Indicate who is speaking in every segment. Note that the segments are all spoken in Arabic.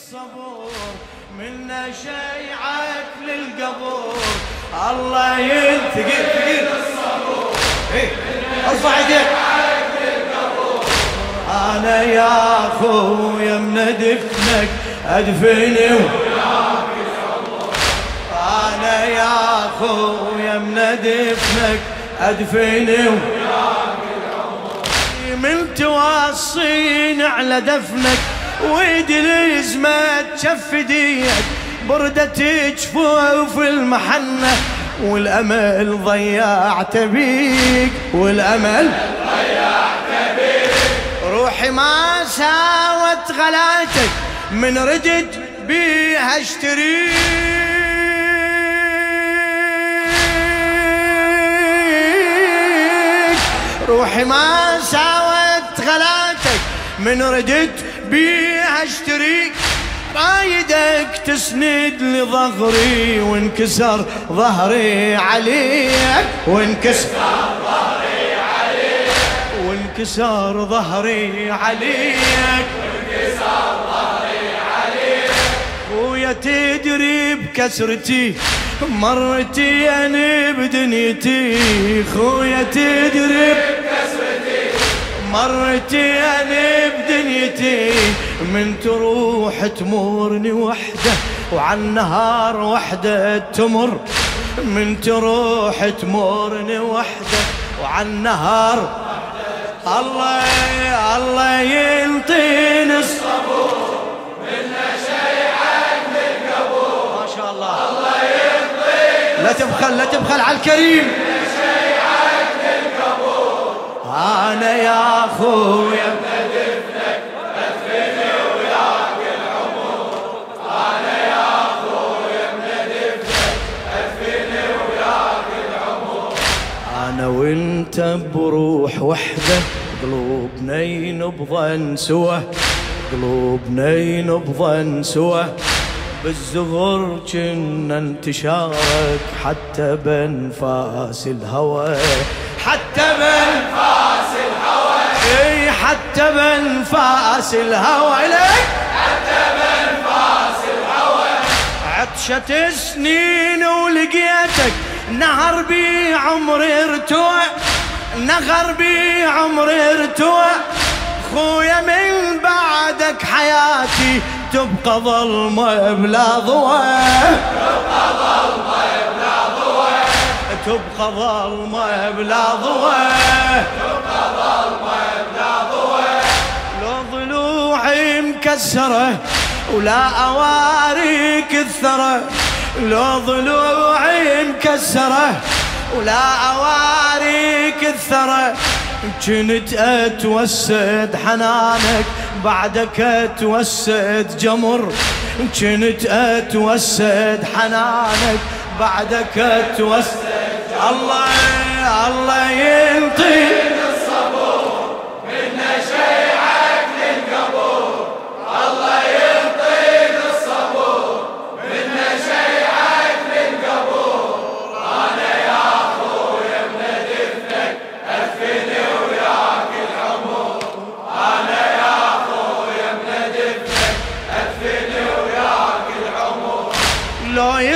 Speaker 1: الصبور منا شيعك للقبور. الله ينتقل ثقيل الصبور إيه، ارفع يديك. أنا يا أخويا من دفنك أدفني. أنا يا أخويا من دفنك أدفني. من توصين على دفنك. ويدي الازمة تشف ديك بردة جفوف المحنة والأمل ضيعت بيك والأمل روحي ما ساوت غلاتك من ردت بيها اشتريك. روحي ما ساوت غلاتك من ردت بيها اشتريك رايدك تسند لظهري وانكسر ظهري عليك. وانكسر وانكسر ظهري عليك. خويا تدري بكسرتي مرتي أنا بدنيتي. خويا تدري بكسرتي مرتي أنا بدنيتي من تروح تمرني وحدة وعن نهار وحدة تمر. من تروح تمرني وحدة وعن نهار. الله الله ينطيني الصبور. منا شيعك للقبور ما شاء الله. الله ينطيني لا تبخل لا تبخل على الكريم. للقبور أنا يا اخويا أنا وإنت بروح وحدة قلوبنا ينبضن سوا قلوبنا ينبضن سوا. بالزغر كنا انتشارك حتى بانفاس الهوى حتى الهوى حتى بانفاس الهوى لك عطشة سنين ولقيتك نهر بي عمري ارتوى نهر بي عمري ارتوى خويا من بعدك حياتي تبقى ظلمة بلا ضوى. تبقى ظلمة بلا ضوى. لو مكسرة ولا أواريك الثرى لو ضلوعي مكسرة ولا أواريك الثرى. كنت أتوسد حنانك بعدك أتوسد جمر كنت أتوسد حنانك بعدك أتوسد. الله الله ينطيك.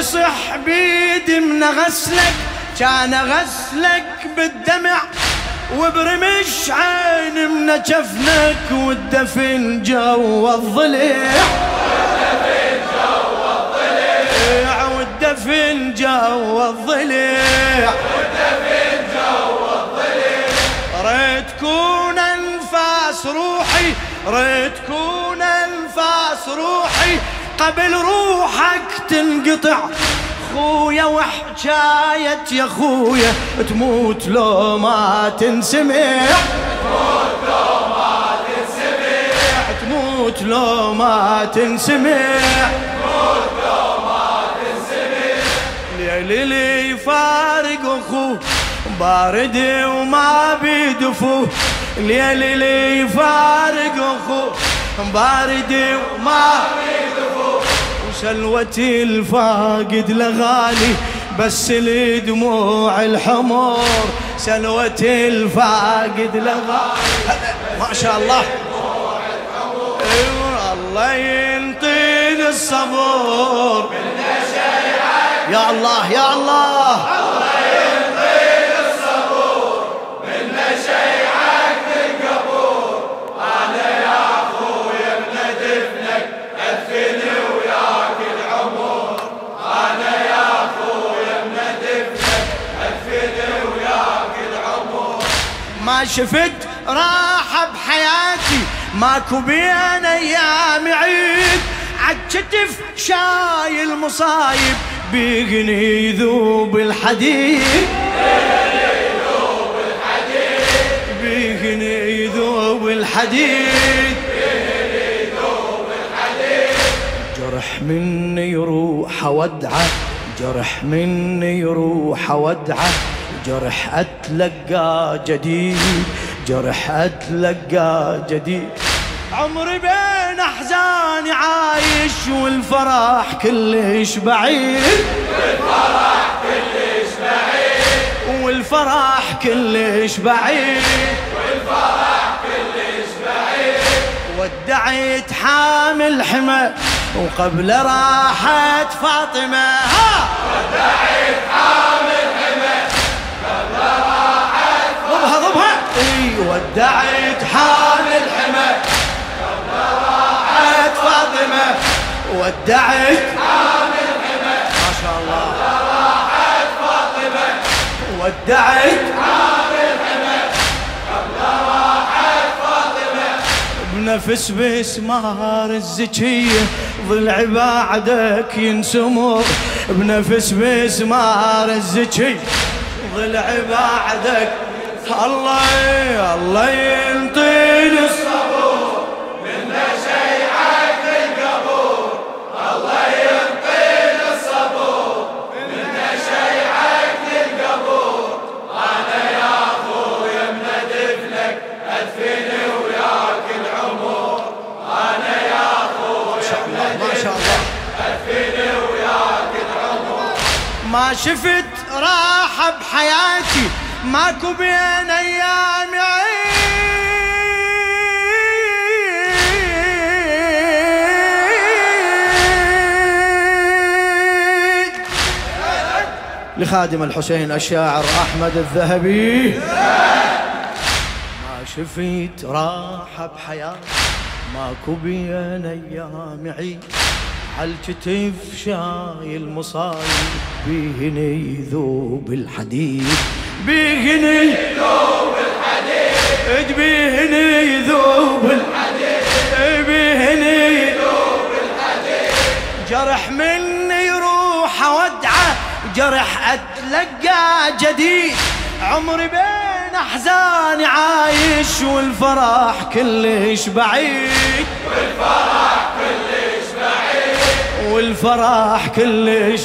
Speaker 1: يصح بيدي من غسلك كان غسلك بالدمع وبرمش عين من جفنك والدفن جو الضليع. والدفن جو الضليع. ريت كون انفاس روحي ريت كون انفاس روحي. قبل روحك تنقطع. خويا وحكاية يا خويا تموت لو ما تنسمع. تموت لو ما تنسمع. ليلي لي فارق اخوه بارد وما بيدفوه ليلي لي فارق اخوه بارد وما وسلوتي الفاقد لغالي بس لدموع الحمر سلوتي الفاقد لغالي. ما شاء الله. الله ينطي الصبور. يا الله يا الله. ما شفت راحة بحياتي. ماكو بين أيام عيد. عالكتف شايل مصايب بيغني يذوب الحديد. بيغني يذوب الحديد. جرح مني يروح ودعة. جرح مني يروح ودعة. جرح أتلقى جديد جرح أتلقى جديد. عمري بين أحزاني عايش والفرح كلش بعيد. والفرح كلش بعيد. والفرح كلش بعيد والفرح كلش بعيد ودعيت حامل حمى وقبل راحت فاطمة. ها! ودعيت حامل حمى ضبها ضبها اي ودعيت حامل حمى قبل راحت فاطمة. ودعيت حامل حمى ما شاء الله. راحت فاطمة. ودعيت حامل حمى قبل راحت فاطمة. بنفس بسمار الزكية ضلع بعدك ينسمر. بنفس بسمار الزكي ضلع بعدك الله الله ماكو بين أيام عيد لخادم الحسين الشاعر أحمد الذهبي. ما شفت راحة بحياتي ماكو بين أيام عيد. عالكتف شايل مصايب بيهني يذوب الحديد. بيهني يذوب الحديد. بيهني يذوب الحديد. بيهني يذوب الحديد. جرح مني يروح اودعه جرح أتلقى جديد. عمري بين احزاني عايش والفرح كلش بعيد. والفرح كلش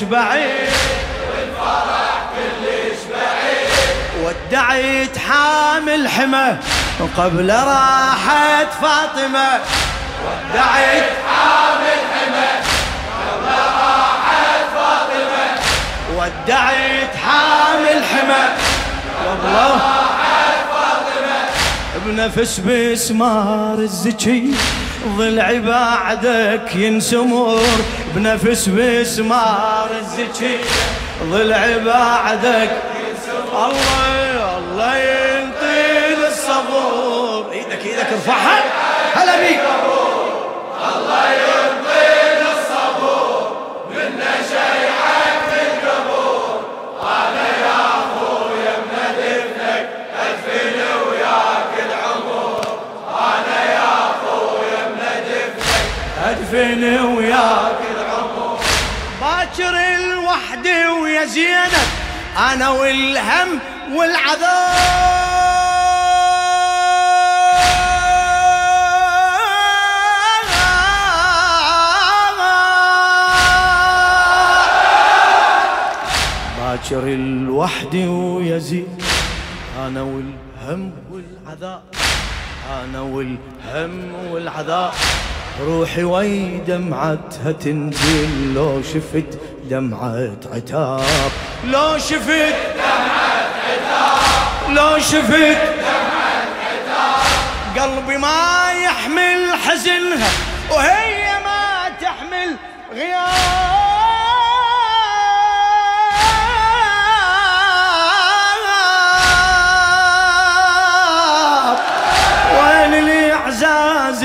Speaker 1: بعيد والفرح كلش بعيد. ودعيت حامل حمى قبل راحت فاطمة. ودعيت حامل حمى قبل راحت فاطمة. ودعيت حامل حمى قبل راحت فاطمة. بنفس بسمار الزكي. ضلعي بعدك ينسمر بنفس بسمار الزكي. ضلعي بعدك الله الله ينطيل الصبور. إيدك إيدك ارفعها. هلا بيك. أدفن وياك العمر. باكر الوحدي ويا زينب أنا والهم والعذاب. باكر الوحدي ويزيد أنا والهم والعذاب. أنا والهم والعذاب. روحي وي دمعتها تنزل لو شفت دمعة عتاب. لو شفت دمعة عتاب. لو شفت دمعة عتاب. قلبي ما يحمل حزنها وهي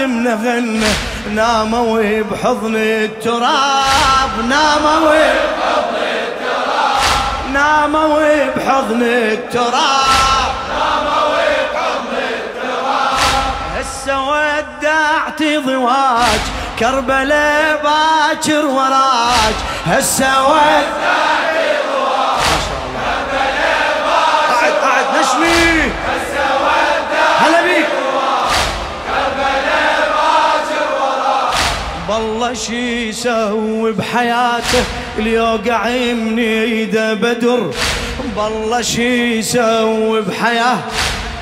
Speaker 1: الاعزاز منغنى ناموا بحضن التراب ناموا بحضن التراب ناموا بحضن التراب ناموا بحضن التراب. هسه ودعتي ضواج كربلاء باكر وراج. هسه ودعتي بالله شي يسوي بحياته اليوقع من ايده بدر. بالله شي يسوي بحياته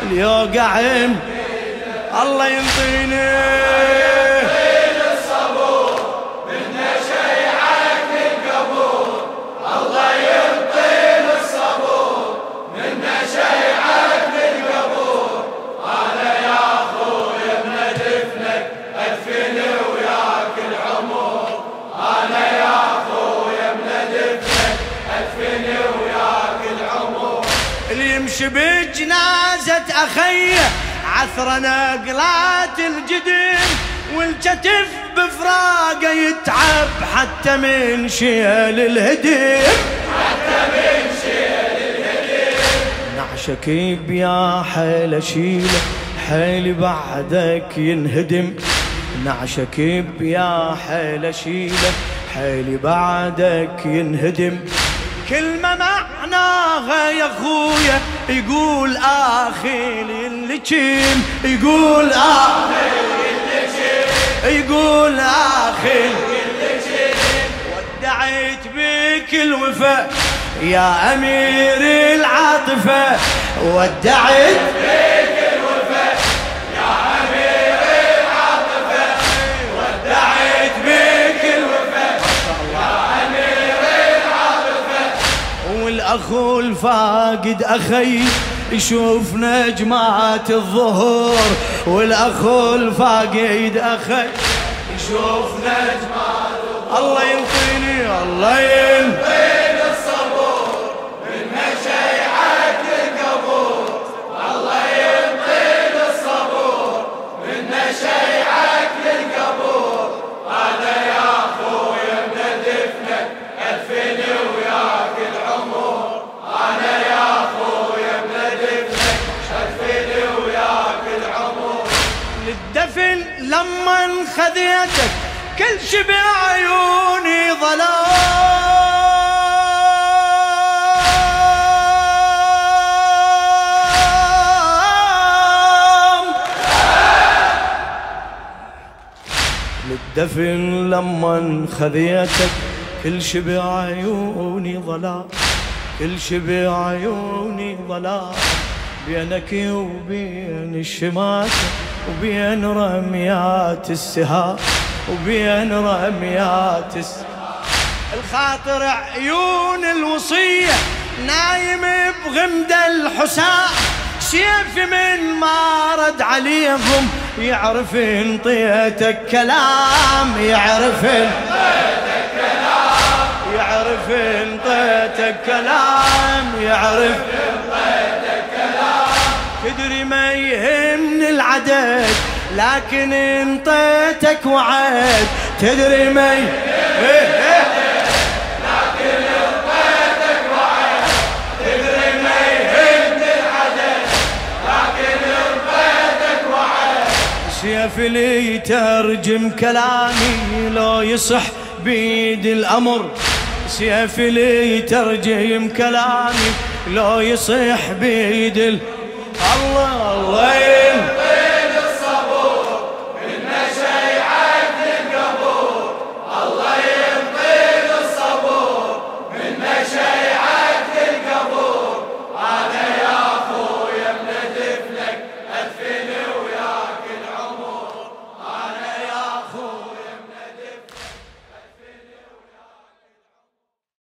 Speaker 1: اليوقع من الله ينطيني. عثرة نقلات الجدم والكتف بفراقه يتعب حتى من شيل الهدم حتى من شيل الهدم نعشك بيا حيل اشيله حيل بعدك ينهدم. نعشك بيا حيل اشيله حيل بعدك ينهدم. كلمة معناها يا خويا يقول آخي اللي كيم يقول كيم يقول كيم ودعيت بك الوفا يا امير العاطفة ودعيت بك الوفا يا امير العاطفة ودعيت بك الوفا والاخو الفاقد أخي يشوف نجمات الظهور والاخو الفاقد أخي. يشوف الظهور. الله ينطيني الله ينطيني. للدفن لما خذيتك كل شي بعيوني ظلام. للدفن لما خذيتك كل شي بعيوني ظلام. كل شي بعيوني ظلام. بينك وبين الشماتة وبين رميات السهام وبين رميات السهام. الخاطر عيون الوصية نايم بغمد الحسام. سيف من ما رد عليهم يعرف انطيتك كلام يعرف انطيتك كلام يعرف انطيتك كلام يعرف تدري ما يهمني العدد لكن انطيتك وعد. تدري ما يهمني سيف لي يترجم كلامي لو يصح بيد الأمر. سيف لي يترجم كلامي لو يصح بيد ال... الله الله.